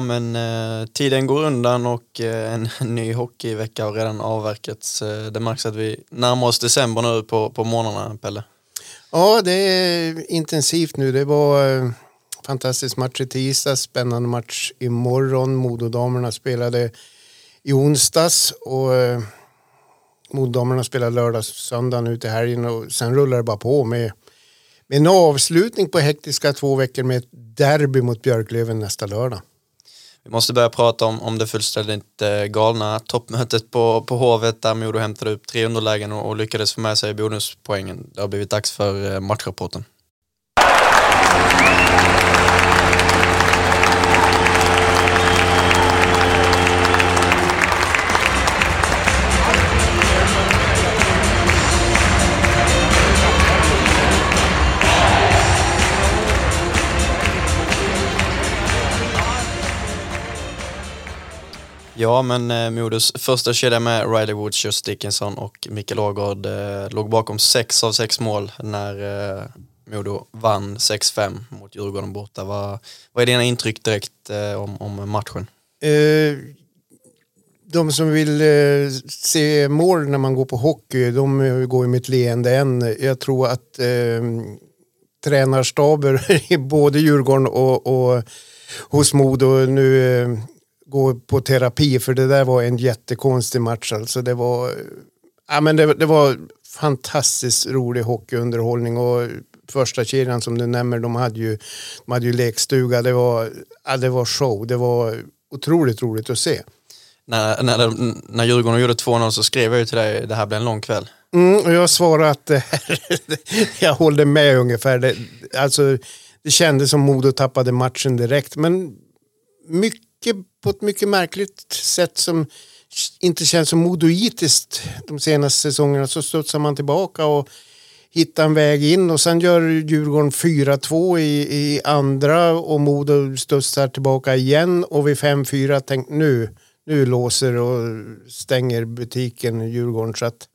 Ja, men eh, tiden går undan och eh, en ny hockeyvecka har redan avverkats. Eh, det märks att vi närmar oss december nu på, på månaderna, Pelle. Ja, det är intensivt nu. Det var eh, fantastisk match i tisdags, spännande match imorgon. Mododamerna spelade i onsdags och eh, Mododamerna spelar lördag, söndag nu till helgen och sen rullar det bara på med, med en avslutning på hektiska två veckor med ett derby mot Björklöven nästa lördag. Vi måste börja prata om, om det fullständigt eh, galna toppmötet på, på Hovet där Modo hämtade upp tre underlägen och, och lyckades få med sig bonuspoängen. Det har blivit dags för eh, matchrapporten. Ja, men eh, Modos första kedja med Riley Woods, Just Dickinson och Mikael Ågård eh, låg bakom sex av sex mål när eh, Modo vann 6-5 mot Djurgården borta. Vad, vad är dina intryck direkt eh, om, om matchen? Eh, de som vill eh, se mål när man går på hockey, de eh, går ju med ett leende än. Jag tror att eh, tränarstaber i både Djurgården och, och hos Modo nu eh, går på terapi för det där var en jättekonstig match. Alltså det var, ja, men det, det var fantastiskt rolig hockeyunderhållning och första kedjan som du nämner, de hade ju, de hade ju lekstuga. Det var, ja, det var show. Det var otroligt roligt att se. När, när, när Djurgården gjorde 2-0 så skrev jag ju till dig det här blir en lång kväll. Mm, och jag svarade att jag håller med ungefär. Det, alltså, det kändes som Modo tappade matchen direkt. Men mycket, på ett mycket märkligt sätt som inte känns så modoitiskt de senaste säsongerna så studsar man tillbaka och hittar en väg in och sen gör Djurgården 4-2 i, i andra och Modo studsar tillbaka igen och vid 5-4 tänk nu, nu låser och stänger butiken Djurgården så att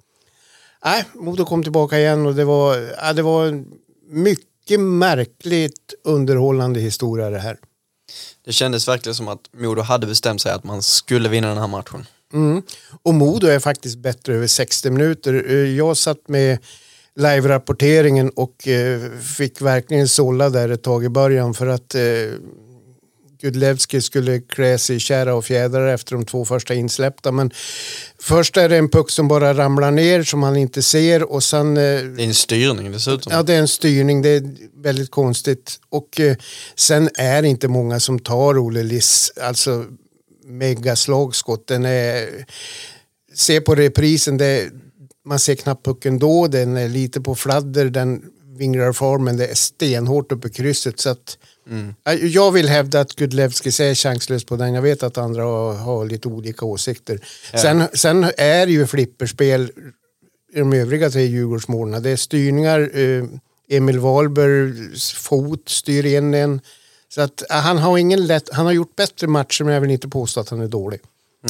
nej, Modo kom tillbaka igen och det var, ja, det var en mycket märkligt underhållande historia det här. Det kändes verkligen som att Modo hade bestämt sig att man skulle vinna den här matchen. Mm. Och Modo är faktiskt bättre över 60 minuter. Eh, jag satt med live-rapporteringen och eh, fick verkligen sålla där ett tag i början för att eh, Gudlevski skulle klä sig i kära och fjädrar efter de två första insläppta. Men först är det en puck som bara ramlar ner som han inte ser och sen... Eh, Det är en styrning dessutom. Ja, det är en styrning. Det är väldigt konstigt. Och eh, sen är det inte många som tar Olle Liss, alltså megaslagskott. Den är... Se på reprisen, det, man ser knappt pucken då. Den är lite på fladder, den vinglar far, men det är stenhårt uppe i krysset. Så att, Ja, Jag vill hävda att Gudlevskis är chanslös på den. Jag vet att andra har, har lite olika åsikter. Sen, sen är det ju flipperspel i de övriga tre Djurgårdsmålen. Det är styrningar. Eh, Emil Wahlbergs fot styr in en. Så att, han, har ingen lätt, han har gjort bättre matcher men jag vill inte påstå att han är dålig.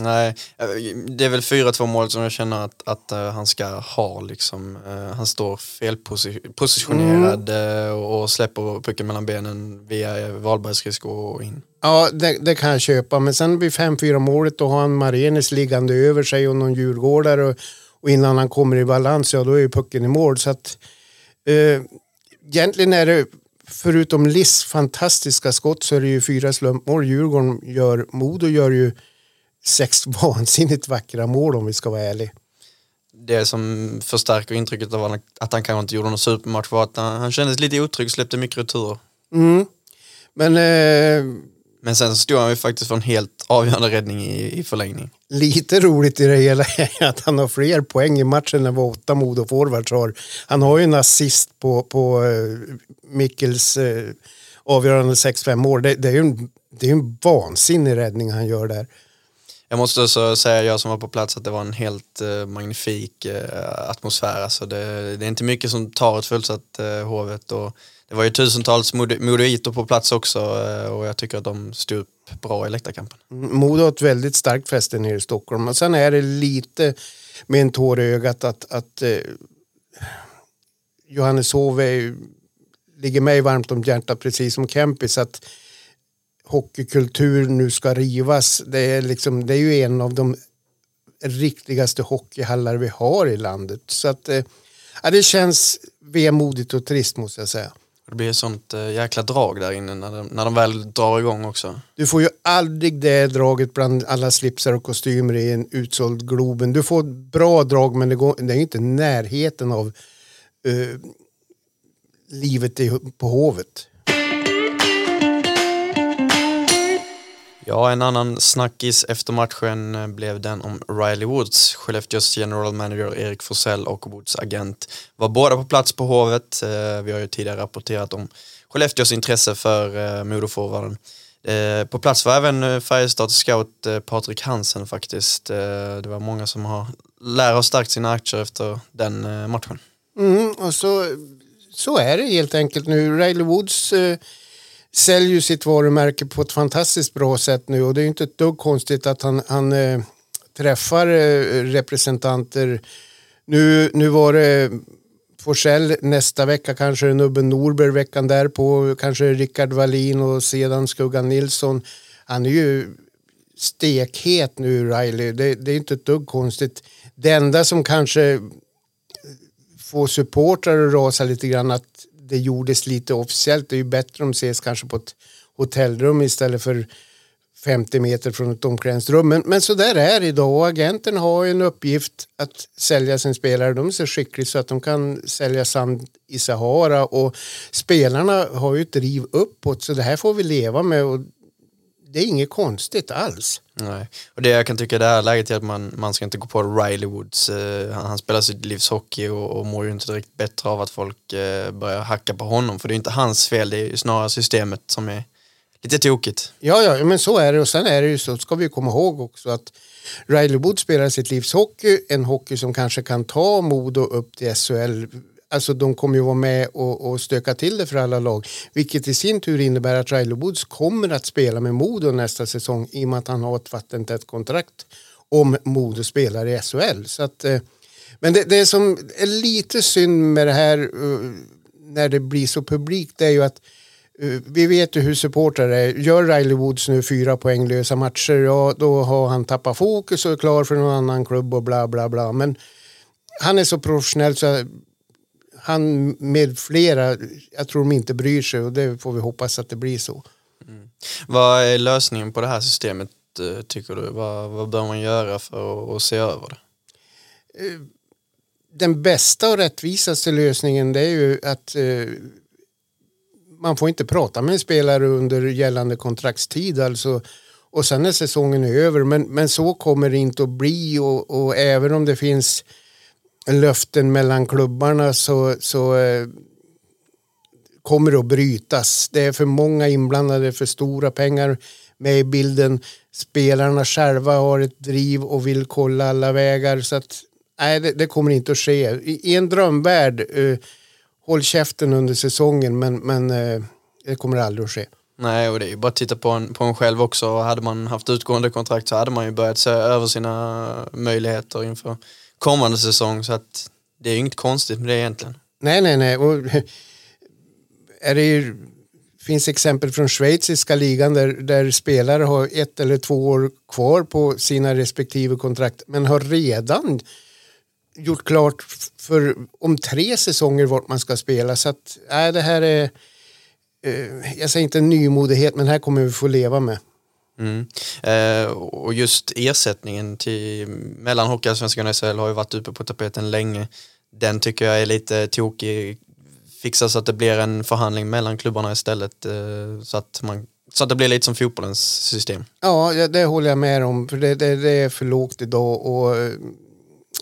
Nej, eh, det är väl 4-2 mål som jag känner att, att eh, han ska ha. Liksom. Eh, han står felpositionerad Mm. och släpper pucken mellan benen via Wahlbergs skridsko och in. Ja, det, det kan jag köpa. Men sen vid 5-4 målet då har han Marenes liggande över sig och någon djurgårdare. Och, och innan han kommer i balans, ja då är ju pucken i mål. Så att, egentligen är det, förutom Liss fantastiska skott så är det ju fyra slumpmål Djurgården gör. Modo gör ju sex vansinnigt vackra mål om vi ska vara ärliga. Det som förstärker intrycket av att- han kanske inte gjorde någon supermatch var att han, han kändes lite otrygg, släppte mycket returer. Mm. Men eh, Men sen stod han ju faktiskt för en helt avgörande räddning i, i förlängning. lite roligt i det hela är att han har fler poäng i matchen än vad åtta Modo-forwards har. Han har ju en assist på, på eh, Mikkels eh, avgörande 6-5 mål. Det, det är ju en det är en vansinnig räddning han gör där. Jag måste också säga, jag som var på plats, att det var en helt uh, magnifik uh, atmosfär. Alltså det, det, är inte mycket som tar ett fullsatt uh, Hovet. Och det var ju tusentals Modoiter på plats också och jag tycker att de stod upp bra i läktarkampen. Mm, modo har ett väldigt starkt fäste nere i Stockholm och sen är det lite med en tår i ögat att, att eh, Johanneshov ligger mig varmt om hjärtat precis som Kempis att hockeykultur nu ska rivas. Det är, liksom, det är ju en av de riktigaste hockeyhallar vi har i landet. Så att, eh, det känns vemodigt och trist måste jag säga. Det blir ett sånt äh, jäkla drag där inne när de, när de väl drar igång också. Du får ju aldrig det draget bland alla slipsar och kostymer i en utsåld Globen. Du får bra drag men det, går, det är inte närheten av uh, livet i, på Hovet. Ja, en annan snackis efter matchen eh, blev den om Riley Woods. Skellefteås general manager Erik Forsell och Woods agent var båda på plats på Hovet. Eh, vi har ju tidigare rapporterat om Skellefteås intresse för eh, Modoforwarden. På plats var även Färjestads scout Patrik Hansen faktiskt. Det var många som har lär och stärkt sina aktier efter den matchen. Mm, och så, så är det helt enkelt nu. Riley Woods säljer ju sitt varumärke på ett fantastiskt bra sätt nu och det är inte ett dugg konstigt att han, han äh, träffar äh, representanter. Nu, nu var det Forsell nästa vecka kanske Nubben Norberg veckan därpå kanske Rickard Wallin och sedan Skuggan Nilsson. Han är ju stekhet nu Riley. Det, det är inte ett dugg konstigt. Det enda som kanske får supportrar att rasa lite grann att det gjordes lite officiellt. Det är ju bättre om ses kanske på ett hotellrum istället för 50 meter från ett omklädningsrum. Men, men så där är det idag och agenten har en uppgift att sälja sin spelare. De är så skickliga så att de kan sälja sand i Sahara och spelarna har ju ett driv uppåt så det här får vi leva med och det är inget konstigt alls. Nej. Och det jag kan tycka i det här läget är att man, man ska inte gå på Riley Woods. Uh, han, han, spelar sitt livs hockey och, och mår ju inte direkt bättre av att folk uh, börjar hacka på honom. För det är inte hans fel, det är snarare systemet som är lite tokigt. Ja, ja, men så är det. Och sen är det ju så, ska vi komma ihåg också att Riley Woods spelar sitt livs hockey, en hockey som kanske kan ta Modo upp till SHL alltså de kommer ju vara med och, och stöka till det för alla lag. Vilket i sin tur innebär att Riley Woods kommer att spela med Modo nästa säsong i och med att han har ett vattentätt kontrakt om Modo spelar i SHL. Så att, eh, men det, det som är lite synd med det här eh, när det blir så publikt det är ju att eh, vi vet ju hur supportrar är. Gör Riley Woods nu fyra poänglösa matcher, ja då har han tappat fokus och är klar för någon annan klubb och bla bla bla. Men han är så professionell så han med flera, jag tror de inte bryr sig och det får vi hoppas att det blir så. Mm. Vad är lösningen på det här systemet eh, tycker du? Vad, vad bör man göra för att, att se över det? Eh, den bästa och rättvisaste lösningen det är ju att eh, man får inte prata med en spelare under gällande kontraktstid alltså och sen är säsongen över men, men så kommer det inte att bli och, och även om det finns löften mellan klubbarna så, så eh, kommer det att brytas. Det är för många inblandade, för stora pengar med i bilden. Spelarna själva har ett driv och vill kolla alla vägar. Så att, nej, det, det kommer inte att ske. I, i en drömvärld, eh, håll käften under säsongen men, men eh, det kommer aldrig att ske. Nej, och det är ju bara att titta på en, på en själv också. Hade man haft utgående kontrakt så hade man ju börjat se över sina möjligheter inför kommande säsong så att det är inget konstigt med det egentligen. Nej, nej, nej. Och är det ju, finns exempel från schweiziska ligan där, där spelare har ett eller två år kvar på sina respektive kontrakt men har redan gjort klart för om tre säsonger vart man ska spela så att äh, det här är eh, jag säger inte nymodighet men här kommer vi få leva med. Mm. Eh, och just ersättningen till mellan Hockeyallsvenskan och SHL har ju varit uppe på tapeten länge. Den tycker jag är lite tokig. Fixa så att det blir en förhandling mellan klubbarna istället eh, så, att man, så att det blir lite som fotbollens system. Ja, det håller jag med om för det, det, det är för lågt idag och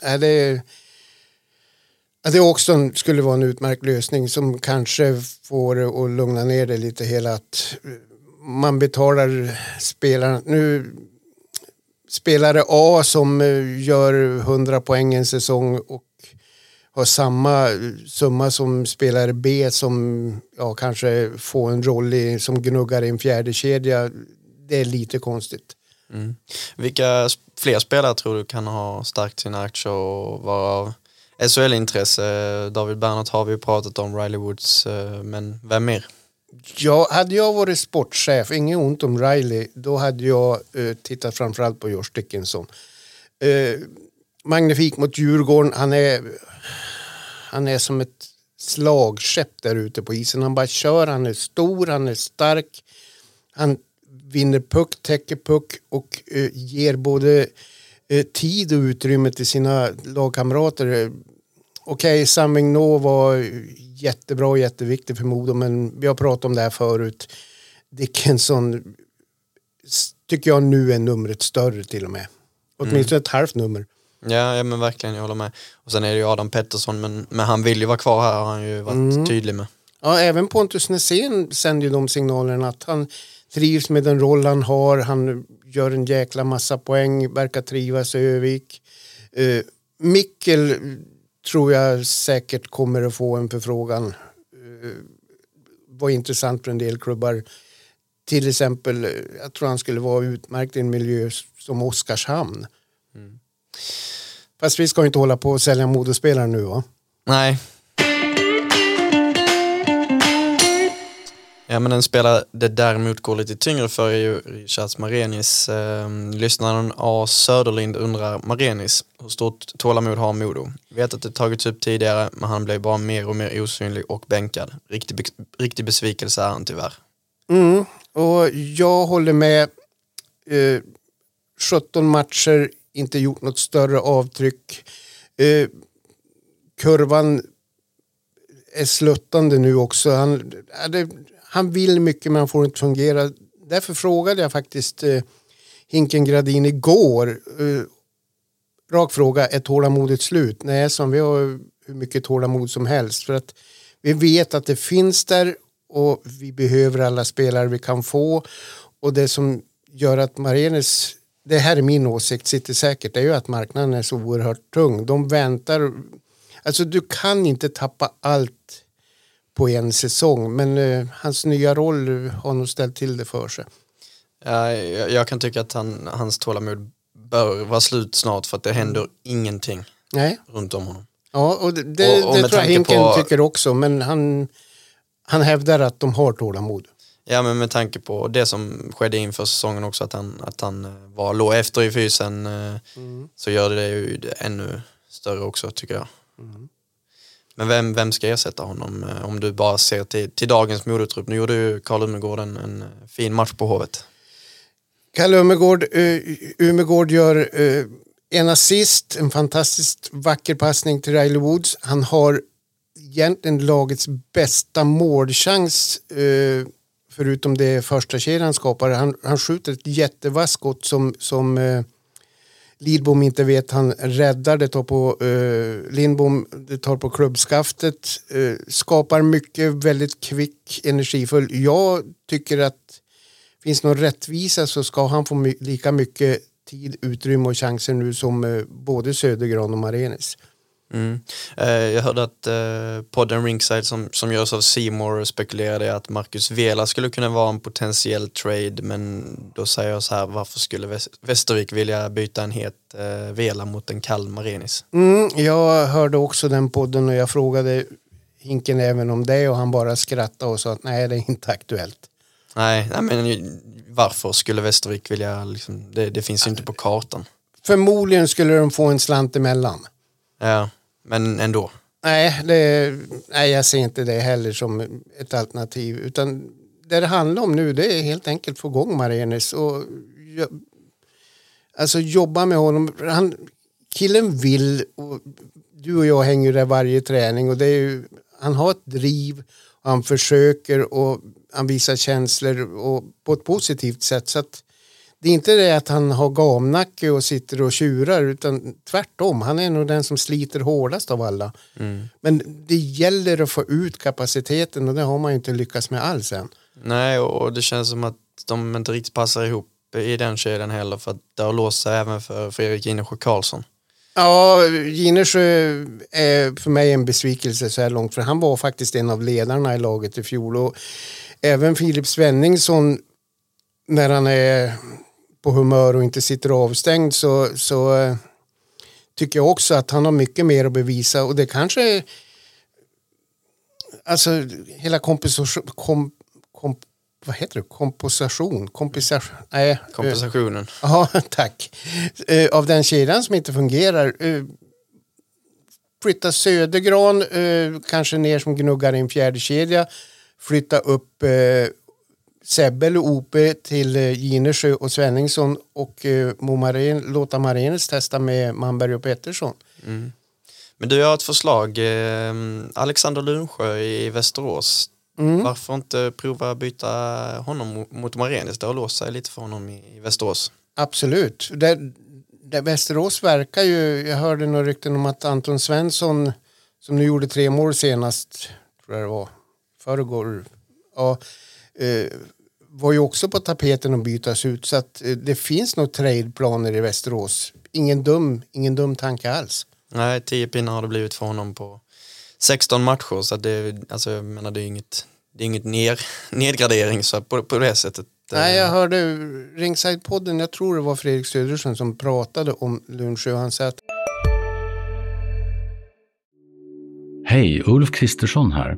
äh, det, det också skulle vara en utmärkt lösning som kanske får att lugna ner det lite hela att man betalar spelarna. Nu spelare A som eh, gör 100 poäng en säsong och har samma eh, summa som spelare B som ja, kanske får en roll i, som gnuggar i en fjärde kedja. Det är lite konstigt. Mm. Vilka fler spelare tror du kan ha stärkt sina aktier och vara av SHL-intresse? David Bernhardt har vi pratat om, Riley Woods, eh, men vem mer? Ja, hade jag varit sportchef, inget ont om Riley, då hade jag eh, tittat framförallt på Josh Dickinson. Eh, magnifik mot Djurgården, han är, han är som ett slagskepp där ute på isen. Han bara kör, han är stor, han är stark. Han vinner puck, täcker puck och eh, ger både eh, tid och utrymme till sina lagkamrater. Okej, okay, Sam var jättebra och jätteviktig för Modo men vi har pratat om det här förut. Dickinson tycker jag nu är numret större till och med. Åtminstone mm. ett halvt nummer. Ja, ja men verkligen, jag håller med. Och sen är det ju Adam Pettersson men, men han vill ju vara kvar här har han ju varit mm. tydlig med. Ja, även Pontus Nässén sänder ju de signalerna att han trivs med den roll han har, han gör en jäkla massa poäng, verkar trivas i Övik. Uh, Mikkel tror jag säkert kommer att få en förfrågan. Uh, var intressant för en del klubbar. Till exempel, jag tror han skulle vara utmärkt i en miljö som Oskarshamn. Mm. Fast vi ska inte hålla på och sälja modespelare nu va? Nej, Ja men en spelare det däremot går lite tyngre för är ju Richards Marenis. Eh, lyssnaren A Söderlind undrar Marenis, hur stort tålamod har Modo? Vet att det tagits upp tidigare men han blev bara mer och mer osynlig och bänkad. Riktig, riktig besvikelse är han tyvärr. Mm, och jag håller med. Eh, 17 matcher, inte gjort något större avtryck. Eh, kurvan är sluttande nu också. Han, det, han vill mycket men han får inte fungera. Därför frågade jag faktiskt eh, Hinken Gradin igår. Eh, rak fråga, är tålamodet slut? Nej, som vi har hur mycket tålamod som helst. För att vi vet att det finns där och vi behöver alla spelare vi kan få. Och det som gör att Marenes, det här är min åsikt, sitter säkert, det är ju att marknaden är så oerhört tung. De väntar, alltså du kan inte tappa allt på en säsong. Men eh, hans nya roll har nog ställt till det för sig. Ja, jag, jag kan tycka att han, hans tålamod bör vara slut snart för att det händer ingenting Nej. runt om honom. Ja, och det, det, och, och det tror jag Henken på... tycker också, men han, han hävdar att de har tålamod. Ja, men med tanke på det som skedde inför säsongen också, att han, att han eh, var, låg efter i fysen, eh, mm. så gör det ju ännu större också tycker jag. Mm. Men vem, vem ska ersätta honom eh, om du bara ser till, till dagens modetrupp? Nu gjorde ju Karl Umegård en, en fin match på Hovet. Karl Umegård, uh, Umegård gör uh, en assist, en fantastiskt vacker passning till Riley Woods. Han har egentligen lagets bästa målchans uh, förutom det första kedjan skapar. Han, han skjuter ett jättevasst skott som, som uh, Lidbom inte vet, han räddar, det tar på eh, Lindbom, det tar på klubbskaftet, eh, skapar mycket väldigt kvick, energifull. Jag tycker att finns någon rättvisa så ska han få my lika mycket tid, utrymme och chanser nu som eh, både Södergran och Marenis. Mm. Eh, jag hörde att eh, podden Ringside som, som görs av Seymour spekulerade att Marcus Vela skulle kunna vara en potentiell trade men då säger jag så här varför skulle Västervik vilja byta en het eh, Vela mot en kall Marenis? Mm, jag hörde också den podden och jag frågade Hinken även om det och han bara skrattade och sa att nej det är inte aktuellt. Nej, nej men varför skulle Västervik vilja, liksom, det, det finns ju inte på kartan. Förmodligen skulle de få en slant emellan. Ja men ändå. Nej, det, nej, jag ser inte det heller som ett alternativ. Utan det det handlar om nu det är helt enkelt att få igång Marenis och alltså jobba med honom. Han, killen vill och du och jag hänger där varje träning och det är ju, han har ett driv och han försöker och han visar känslor och på ett positivt sätt. Så att det är inte det att han har gamnacke och sitter och tjurar utan tvärtom. Han är nog den som sliter hårdast av alla. Mm. Men det gäller att få ut kapaciteten och det har man ju inte lyckats med alls än. Nej och det känns som att de inte riktigt passar ihop i den kedjan heller för att det har låst sig även för Fredrik Ginesjö Karlsson. Ja, Ginesjö är för mig en besvikelse så här långt för han var faktiskt en av ledarna i laget i fjol och även Filip Svenningsson när han är på humör och inte sitter avstängd så, så eh, tycker jag också att han har mycket mer att bevisa och det kanske är alltså hela kompensation, kom, kom, vad heter det? Komposition? Kompensation? Nej. Kompensationen. Ja, tack. Eh, av den kedjan som inte fungerar. Eh, flytta Södergran, kanske ner som gnuggar i en fjärde kedja. Flytta upp Sebbe eller Ope till eh, Ginesjö och Svenningsson och eh, Mo Maren, låta Marenes testa med Manberg och Pettersson. Men du har ett förslag. Eh, Alexander Lunsjö i Västerås. Mm. Varför inte prova byta honom mo- mot Marenis? Det har låst sig lite för honom i Västerås. Absolut. Där, där Västerås verkar ju, jag hörde några rykten om att Anton Svensson som nu gjorde tre mål senast, tror jag det var, förrgår, ja, var ju också på tapeten att bytas ut så att eh, det finns nog tradeplaner i Västerås. Ingen dum, ingen dum tanke alls. Nej, 10 pinnar har det blivit för honom på 16 matcher så att det, alltså, jag menar, det är inget, det är inget ner, nedgradering så på, på det sättet. eh, Nej, jag hörde Ringside-podden, jag tror det var Fredrik Söderström som pratade om Lundsjö. Han sa att Hej, Ulf Kristersson här.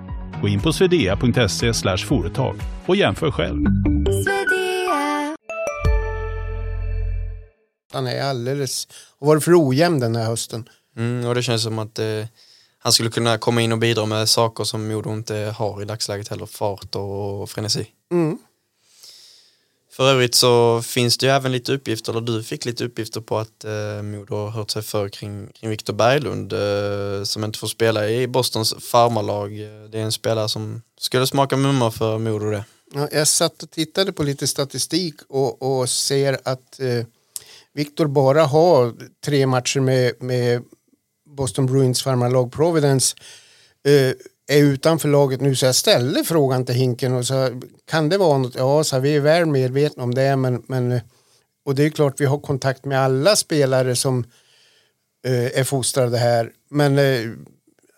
Gå in på swedea.se företag och jämför själv. han är alldeles, har varit för ojämn den här hösten. Mm, och det känns som att eh, han skulle kunna komma in och bidra med saker som Modo inte har i dagsläget heller, fart och frenesi. Mm. För övrigt så finns det ju även lite uppgifter, eller du fick lite uppgifter på att eh, Modo har hört sig för kring, kring Viktor Berglund eh, som inte får spela i Bostons farmarlag. Det är en spelare som skulle smaka mumma för Modo det. Ja, jag satt och tittade på lite statistik och, och ser att eh, Viktor bara har tre matcher med, med Boston Bruins farmarlag Providence eh, är utanför laget nu så jag ställde frågan till Hinken och sa kan det vara något? Ja, så vi är väl medvetna om det men, men eh, och det är klart vi har kontakt med alla spelare som eh, är fostrade här men eh,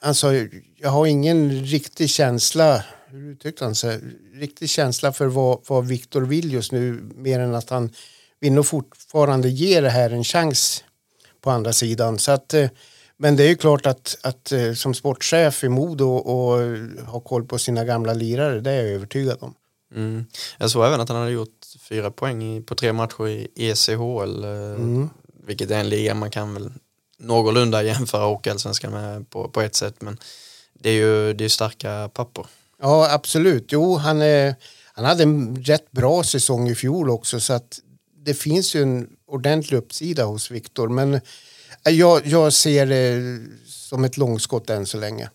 han sa jag har ingen riktig känsla hur uttryckte han sig? Riktig känsla för vad, vad Viktor vill just nu mer än att han vill nog fortfarande ge det här en chans på andra sidan. Så att, eh, men det är ju klart att, att eh, som sportchef i Modo och ha koll på sina gamla lirare, det är jag övertygad om. Mm. Jag såg även att han hade gjort fyra poäng på tre matcher i ECHL, eh, vilket är en liga man kan väl någorlunda jämföra Hockeyallsvenskan med på, på ett sätt, men det är ju det är starka papper. Ja, absolut. Jo, han, är, han hade en rätt bra säsong i fjol också så att det finns ju en ordentlig uppsida hos Viktor. Men jag, jag ser det som ett långskott än så länge.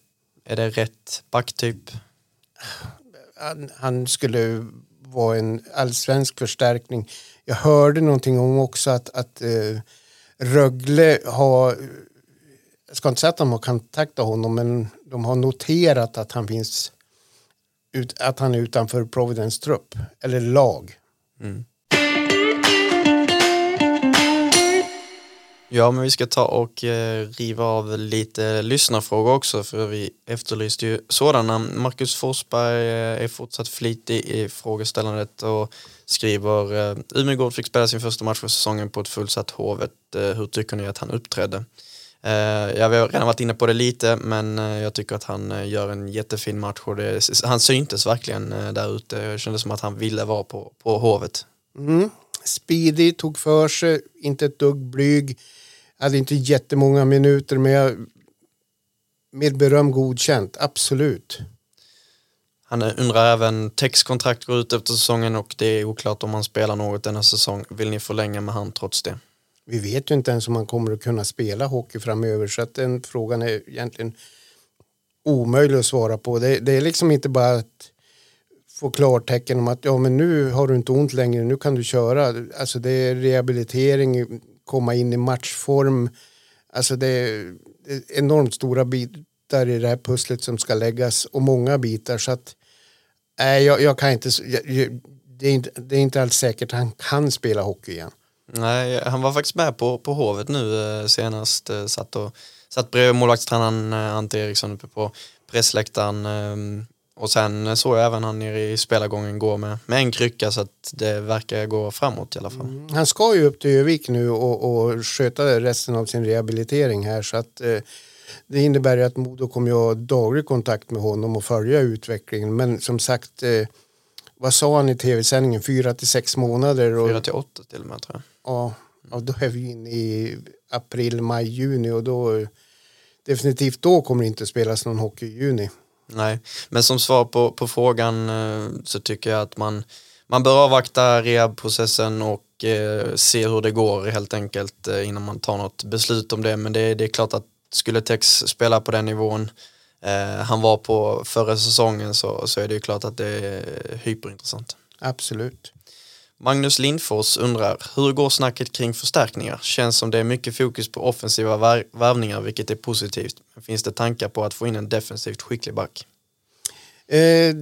Är det rätt backtyp? Han, han skulle vara en allsvensk förstärkning. Jag hörde någonting om också att, att eh, Rögle har, jag ska inte säga att de har kontaktat honom, men de har noterat att han finns ut, att han är utanför Providence trupp, eller lag. Ja, men vi ska ta och eh, riva av lite lyssnarfrågor också för vi efterlyste ju sådana. Marcus Forsberg eh, är fortsatt flitig i frågeställandet och skriver eh, Umegård fick spela sin första match för säsongen på ett fullsatt Hovet. Eh, hur tycker ni att han uppträdde? Eh, jag har redan varit inne på det lite men eh, jag tycker att han eh, gör en jättefin match och det, han syntes verkligen eh, där ute. Det kändes som att han ville vara på, på Hovet. Mm. Speedy tog för sig, inte ett dugg blyg. Hade inte jättemånga minuter men jag, med beröm godkänt, absolut. Han undrar även, Tex kontrakt går ut efter säsongen och det är oklart om han spelar något denna säsong. Vill ni förlänga med han trots det? Vi vet ju inte ens om han kommer att kunna spela hockey framöver så att den frågan är egentligen omöjlig att svara på. Det, det är liksom inte bara att få klartecken om att ja men nu har du inte ont längre, nu kan du köra. Alltså det är rehabilitering, komma in i matchform. Alltså det är, enormt stora bitar i det här pusslet som ska läggas och många bitar så att nej, jag, jag kan inte, jag, det, är inte, det är inte alls säkert att han kan spela hockey igen. Nej, han var faktiskt med på, på Hovet nu eh, senast. Eh, satt, och, satt bredvid målvaktstränaren eh, Ante Eriksson uppe på pressläktaren. Ehm, och sen såg jag även han nere i spelargången gå med, med en krycka så att det verkar gå framåt i alla fall. Han ska ju upp till Övik nu och, och sköta resten av sin rehabilitering här så att eh, det innebär ju att Modo kommer ju ha daglig kontakt med honom och följa utvecklingen men som sagt eh, vad sa han i tv-sändningen, fyra till sex månader och Fyra till åtta till och med tror jag. ja, ja, då är vi inne i april, maj, juni och då definitivt då kommer det inte spelas någon hockey i juni. Nej, men som svar på, på frågan eh, så tycker jag att man, man bör avvakta rehabprocessen och eh, se hur det går helt enkelt eh, innan man tar något beslut om det. Men det, det är klart att skulle Tex spela på den nivån eh, han var på förra säsongen så, så är det ju klart att det är hyperintressant. Absolut. Magnus Lindfors undrar, hur går snacket kring förstärkningar? Känns som det är mycket fokus på offensiva vär- värvningar vilket är positivt. Men finns det tankar på att få in en defensivt skicklig back? Eh,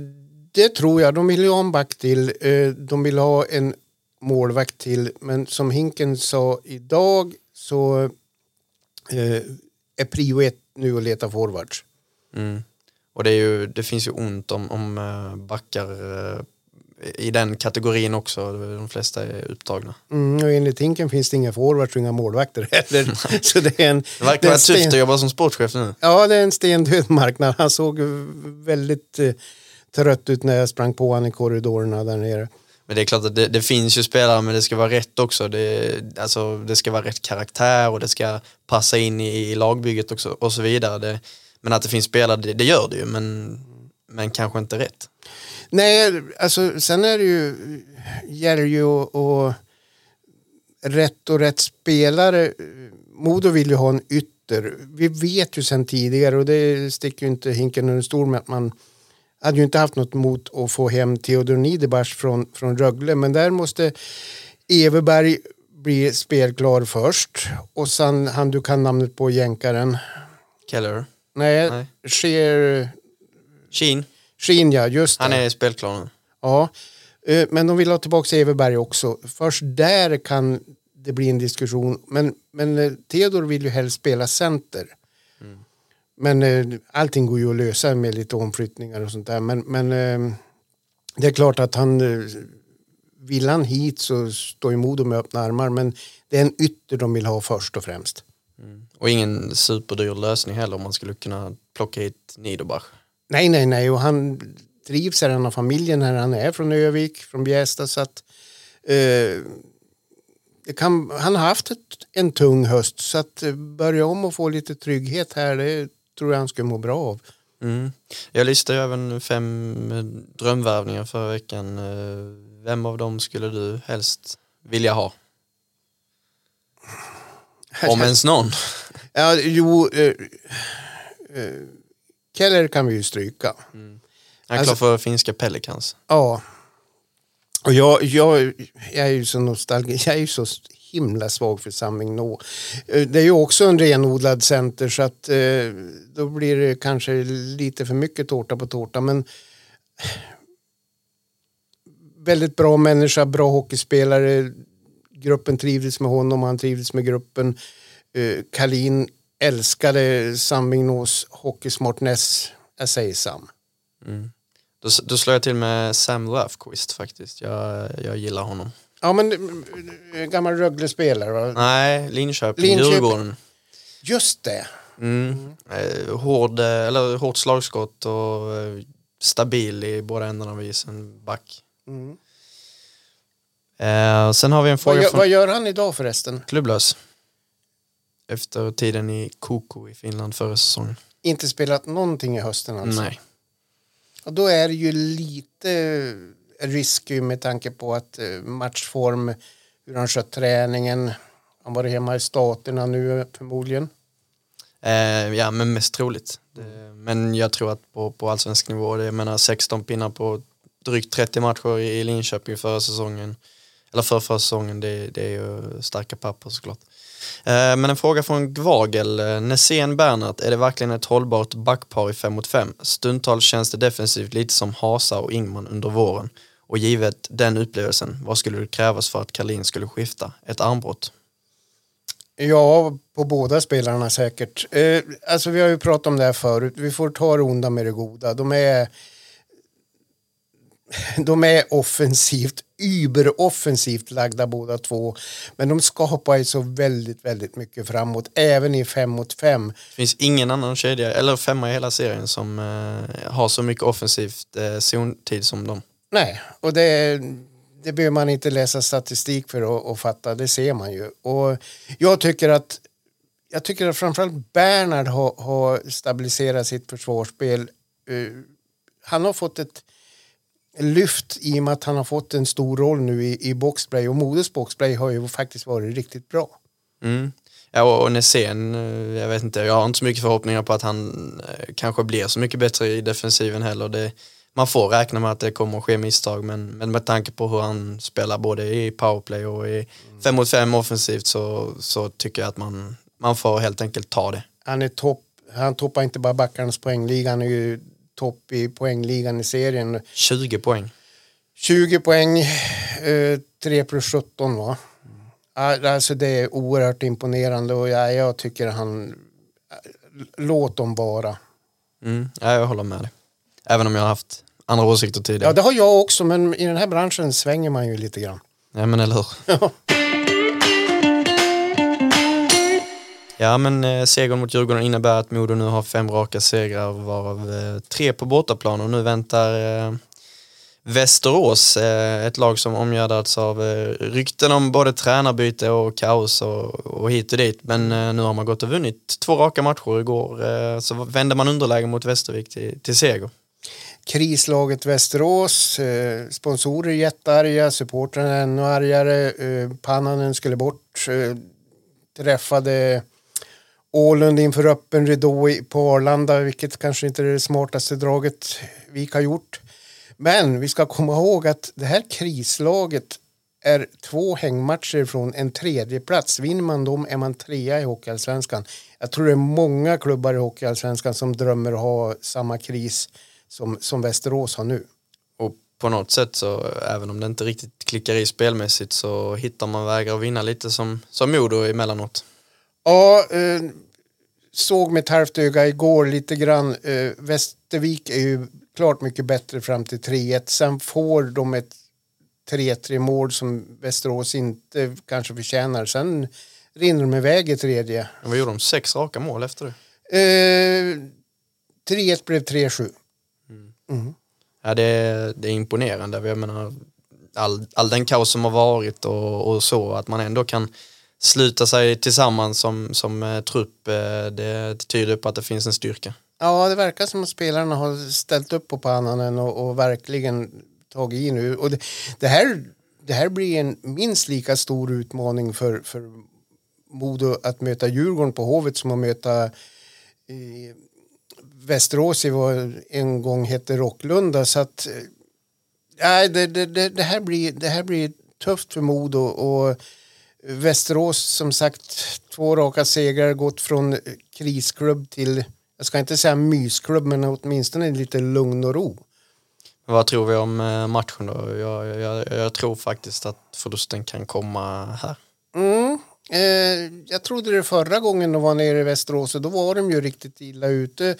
det tror jag. De vill ju ha en back till. Eh, de vill ha en målvakt till. Men som Hinken sa idag så eh, är prio ett nu att leta forwards. Mm. Och det, ju, det finns ju ont om, om eh, backar eh, i den kategorin också. De flesta är upptagna. Mm, och enligt Hinken finns det inga forwards och inga målvakter heller. så det är en, Det verkar det är vara en sten- tufft att jobba som sportchef nu. Ja, det är en stendöd marknad. Han såg väldigt eh, trött ut när jag sprang på honom i korridorerna där nere. Men det är klart att det, det finns ju spelare men det ska vara rätt också. Det, alltså, det ska vara rätt karaktär och det ska passa in i, i lagbygget också, och så vidare. Det, men att det finns spelare, det, det gör det ju men, men kanske inte rätt. Nej, alltså sen är det ju, gäller ju att rätt och rätt spelare. Modo vill ju ha en ytter. Vi vet ju sen tidigare och det sticker ju inte hinken under stol med att man hade ju inte haft något emot att få hem Theodor Niederbach från, från Rögle men där måste Everberg bli spelklar först och sen han du kan namnet på jänkaren. Keller, Nej, Nej. Sker, Sheen, Skin ja, just det. han är spelklar nu. Ja, eh, men de vill ha tillbaka Everberg också. Först där kan det bli en diskussion. Men, men eh, Theodor vill ju helst spela center. Men eh, allting går ju att lösa med lite omflyttningar och sånt där. Men, men eh, det är klart att han eh, vill han hit så står ju Modo med öppna armar. Men det är en ytter de vill ha först och främst. Och ingen superdyr lösning heller om man skulle kunna plocka hit Niederbach. Nej, nej, nej. Och han trivs här, han har familjen här. Han är från Övik, från Bjästa. Så att, eh, kan, han har haft ett, en tung höst. Så att eh, börja om och få lite trygghet här, det tror jag han skulle må bra av. Mm. Jag listade även fem eh, drömvärvningar förra veckan. Eh, Vem av dem skulle du helst vilja ha? Om ens någon. Ja, jo, eh, eh, Keller kan vi ju stryka. Jag är Alltså- klar för finska Pelicans. Ja. Och jag, jag, jag är ju så nostalgisk, jag är ju så himla svag för Samling Nå. Eh, Det är ju också en renodlad center så att eh, då blir det kanske lite för mycket tårta på tårta men väldigt bra människa, bra hockeyspelare. Gruppen trivdes med honom han trivdes med gruppen. Eh, Kalin älskade Samling Nås hockeysmartness. Säger Sam. Då, då slår jag till med Sam Löfqvist faktiskt. Jag, jag gillar honom. Ja men eh, gammal Rögle-spelare va? Nej, Linköping, Linköping. Djurgården. Just det. Mm. Eh, hård, eh, eller hårt slagskott och stabil i båda ändarna av isen, back. Mm. Eh, sen har vi en Vad, fråga gör, från vad gör han idag förresten? klubblös. Efter tiden i Koko i Finland förra säsongen. Inte spelat någonting i hösten alltså? Nej. Och då är det ju lite risky med tanke på att eh, matchform, hur han skött träningen. Han var hemma i staterna nu förmodligen. Eh, ja, men mest troligt. Det, men jag tror att på, på allsvensk nivå, det, jag menar 16 pinnar på drygt 30 matcher i, i Linköping förra säsongen, eller för förra säsongen, det, det är ju starka papper såklart. Eh, men en fråga från Gvagel. Eh, Nässén Bernhardt, är det verkligen ett hållbart backpar i 5 mot 5? Stundtals känns det defensivt lite som Hasa och Ingman under våren. Och givet den upplevelsen, vad skulle det krävas för att Karlin skulle skifta? Ett armbrott? Ja, på båda spelarna säkert. Eh, alltså vi har ju pratat om det här förut. Vi får ta det onda med det goda. De är, de är offensivt, überoffensivt lagda båda två. Men de skapar ju så väldigt, väldigt mycket framåt, även i fem mot fem. Det finns ingen annan kedja, eller femma i hela serien som eh, har så mycket offensivt eh, zontid som dem. Nej, och det, det behöver man inte läsa statistik för att, att fatta, det ser man ju. Och jag tycker att jag tycker att framförallt Bernhard har, har stabiliserat sitt försvarsspel. Uh, han har fått ett lyft i och med att han har fått en stor roll nu i, i boxplay och Modos boxplay har ju faktiskt varit riktigt bra. Mm. Ja, och, och Nässén, eh, jag vet inte, jag har inte så mycket förhoppningar på att han eh, kanske blir så mycket bättre i defensiven heller. Det, man får räkna med att det kommer att ske misstag men, men med tanke på hur han spelar både i powerplay och i 5 mot 5 offensivt så, så tycker jag att man, man får helt enkelt ta det. Han är topp, han toppar inte bara backarnas poängliga, han är ju topp i poängligan i serien. 20 poäng. 20 poäng, eh, 3 plus 17 va? Alltså det är oerhört imponerande och jag, jag tycker han, låt dem vara. Mm, ja, jag håller med dig. Även om jag har haft andra åsikter tidigare. Ja det har jag också men i den här branschen svänger man ju lite grann. Ja men eller hur. Ja men eh, segern mot Djurgården innebär att Modo nu har fem raka segrar varav eh, tre på bortaplan och nu väntar eh, Västerås, eh, ett lag som omgärdats av eh, rykten om både tränarbyte och kaos och, och hit och dit. Men eh, nu har man gått och vunnit två raka matcher igår eh, så vände man underläge mot Västervik till, till seger. Krislaget Västerås, eh, sponsorer jättearga, supportrarna ännu argare, eh, Pannanen skulle bort, träffade Ålund inför öppen ridå på Arlanda, vilket kanske inte är det smartaste draget vi har gjort. Men vi ska komma ihåg att det här krislaget är två hängmatcher från en tredje plats. Vinner man dem är man trea i Hockeyallsvenskan. Jag tror det är många klubbar i Hockeyallsvenskan som drömmer att ha samma kris som, som Västerås har nu. Och på något sätt så, även om det inte riktigt klickar i spelmässigt så hittar man vägar att vinna lite som, som Modo emellanåt. Ja, eh, såg med ett halvt öga igår lite grann. Eh, Västervik är ju klart mycket bättre fram till 3-1. Sen får de ett 3-3 mål som Västerås inte kanske förtjänar. Sen rinner de iväg i tredje. Men vad gjorde de? Sex raka mål efter det? Eh, 3-1 blev 3-7. Mm. Mm. Ja, det, är, det är imponerande. Jag menar, all, all den kaos som har varit och, och så, att man ändå kan sluta sig tillsammans som, som eh, trupp, eh, det, tyder på att det finns en styrka. Ja, det verkar som att spelarna har ställt upp på pannan och, och verkligen tagit i nu. Och det, det, här, det här blir en minst lika stor utmaning för, för Modo att möta Djurgården på Hovet som att möta eh, Västerås i vad en gång hette Rocklunda. Så att, eh, det, det, det, här blir, det här blir tufft för Modo. Och, Västerås som sagt två raka segrar gått från krisklubb till jag ska inte säga mysklubb men åtminstone lite lugn och ro. Vad tror vi om eh, matchen då? Jag, jag, jag tror faktiskt att förlusten kan komma här. Mm. Eh, jag trodde det förra gången de var nere i Västerås och då var de ju riktigt illa ute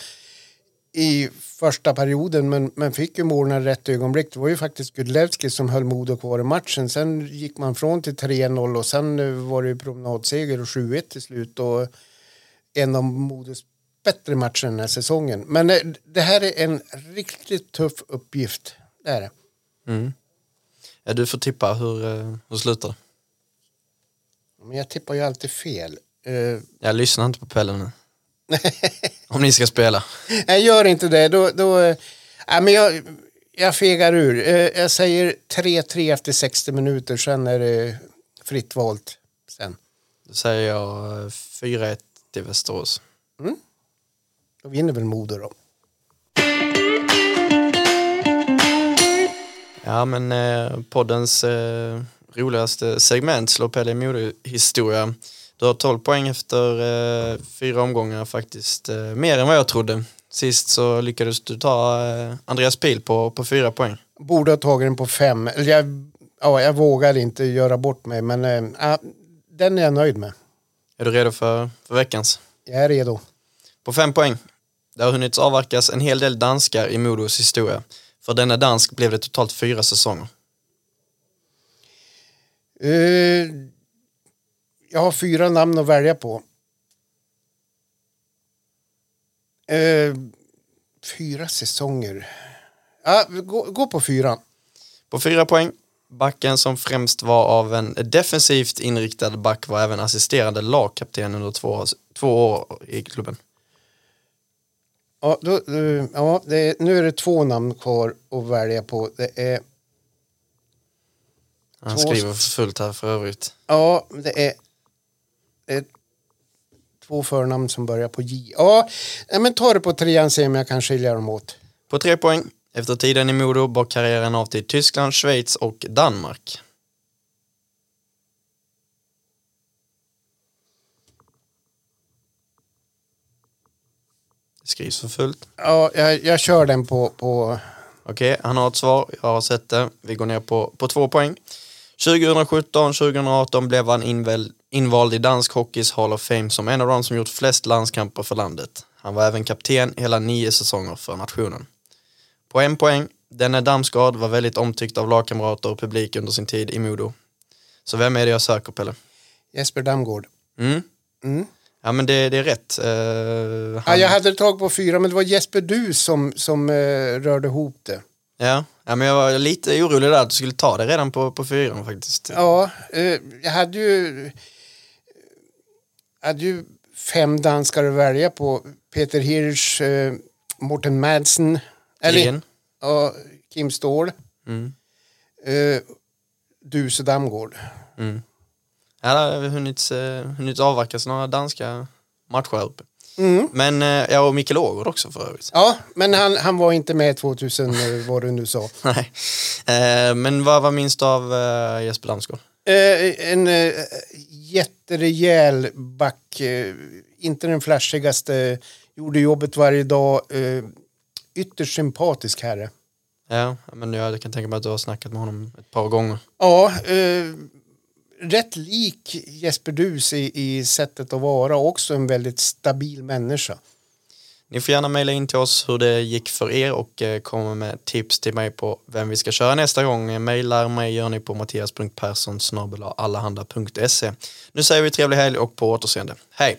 i första perioden men, men fick ju målen rätt ögonblick. Det var ju faktiskt Gudlevski som höll Modo kvar i matchen. Sen gick man från till 3-0 och sen var det promenadseger och 7-1 till slut och en av Modos bättre matcher den här säsongen. Men eh, det här är en riktigt tuff uppgift. Det är det. Mm. Ja, du får tippa. Hur, eh, hur slutar? Men jag tippar ju alltid fel. Jag lyssnar inte på Pelle nu. Om ni ska spela. Nej, gör inte det. Då, då, Ja, men jag, jag fegar ur. Eh, Jag säger 3-3 efter 60 minuter, sen är det fritt valt. Sen. Då säger jag eh, 4-1 till Västerås. Då vinner väl Modo då. Ja men eh, poddens eh, roligaste segment, Slå Pelle i modehistoria. Du har 12 poäng efter eh, fyra omgångar faktiskt. Eh, mer än vad jag trodde. Sist så lyckades du ta eh, Andreas Pil på, på fyra poäng. Borde ha tagit den på fem. Jag, ja, jag vågar inte göra bort mig, men ja, den är jag nöjd med. Är du redo för, för veckans? Jag är redo. På fem poäng. Det har hunnit avverkas en hel del danskar i Modos historia. För denna dansk blev det totalt fyra säsonger. Eh, jag har fyra namn att välja på. Eh, fyra säsonger. Ja, gå, gå på fyra. På fyra poäng. Backen som främst var av en defensivt inriktad back var även assisterande lagkapten under två, två år i klubben. Ja, då, ja, är, nu är det två namn kvar att välja på. Det är, Han Två- skriver för fullt här för övrigt. ja, det är två förnamn som börjar på J. Ja, men ta det på trean se om jag kan skilja dem åt. På tre poäng. Efter tiden i Modo bar karriären av till Tyskland, Schweiz och Danmark. Det skrivs för fullt. Ja, jag, jag kör den på, på Okej, han har ett svar. Jag har sett det. Vi går ner på, på två poäng. 2017-2018 blev han inväl, invald i dansk hockeys Hall of Fame som en av de som gjort flest landskamper för landet. Han var även kapten hela nio säsonger för nationen. På en poäng. Denne Damsgaard var väldigt omtyckt av lagkamrater och publik under sin tid i Modo. Så vem är det jag söker, Pelle? Jesper Damgård. Mm? Mm. Ja, men det, det är rätt. Ja, han, jag hade tagit på fyra, men det var Jesper Du som, som eh, rörde ihop det. ja, ja, men jag var lite orolig där att du skulle ta det redan på, på fyran faktiskt. Ja, eh, jag hade ju, hade ju fem danskar att välja på. Peter Hirsch, eh, Morten Madsen, eller ja, Kim Ståhl, Mm. eh, Duse Damgård. Mm. Ja, det har hunnit, eh, hunnit avverkas några danska matcher här uppe. Mm. Men eh, ja, och Mikael Ågård också för övrigt. Ja, men han, han var inte med 2000, eh, vad du nu sa. Nej. Eh, men vad var minst av eh, Jesper Damsgaard? Eh, en eh, jätterejäl back, eh, inte den flashigaste, gjorde jobbet varje dag. Eh, ytterst sympatisk herre. Ja, men jag kan tänka mig att du har snackat med honom ett par gånger. Ja, eh, rätt lik Jesper Dus i, i sättet att vara också en väldigt stabil människa. Ni får gärna mejla in till oss hur det gick för er och eh, komma med tips till mig på vem vi ska köra nästa gång. Eh, Mejlar mig gör ni på mattias.persson allehanda.se. Nu säger vi trevlig helg och på återseende. Hej!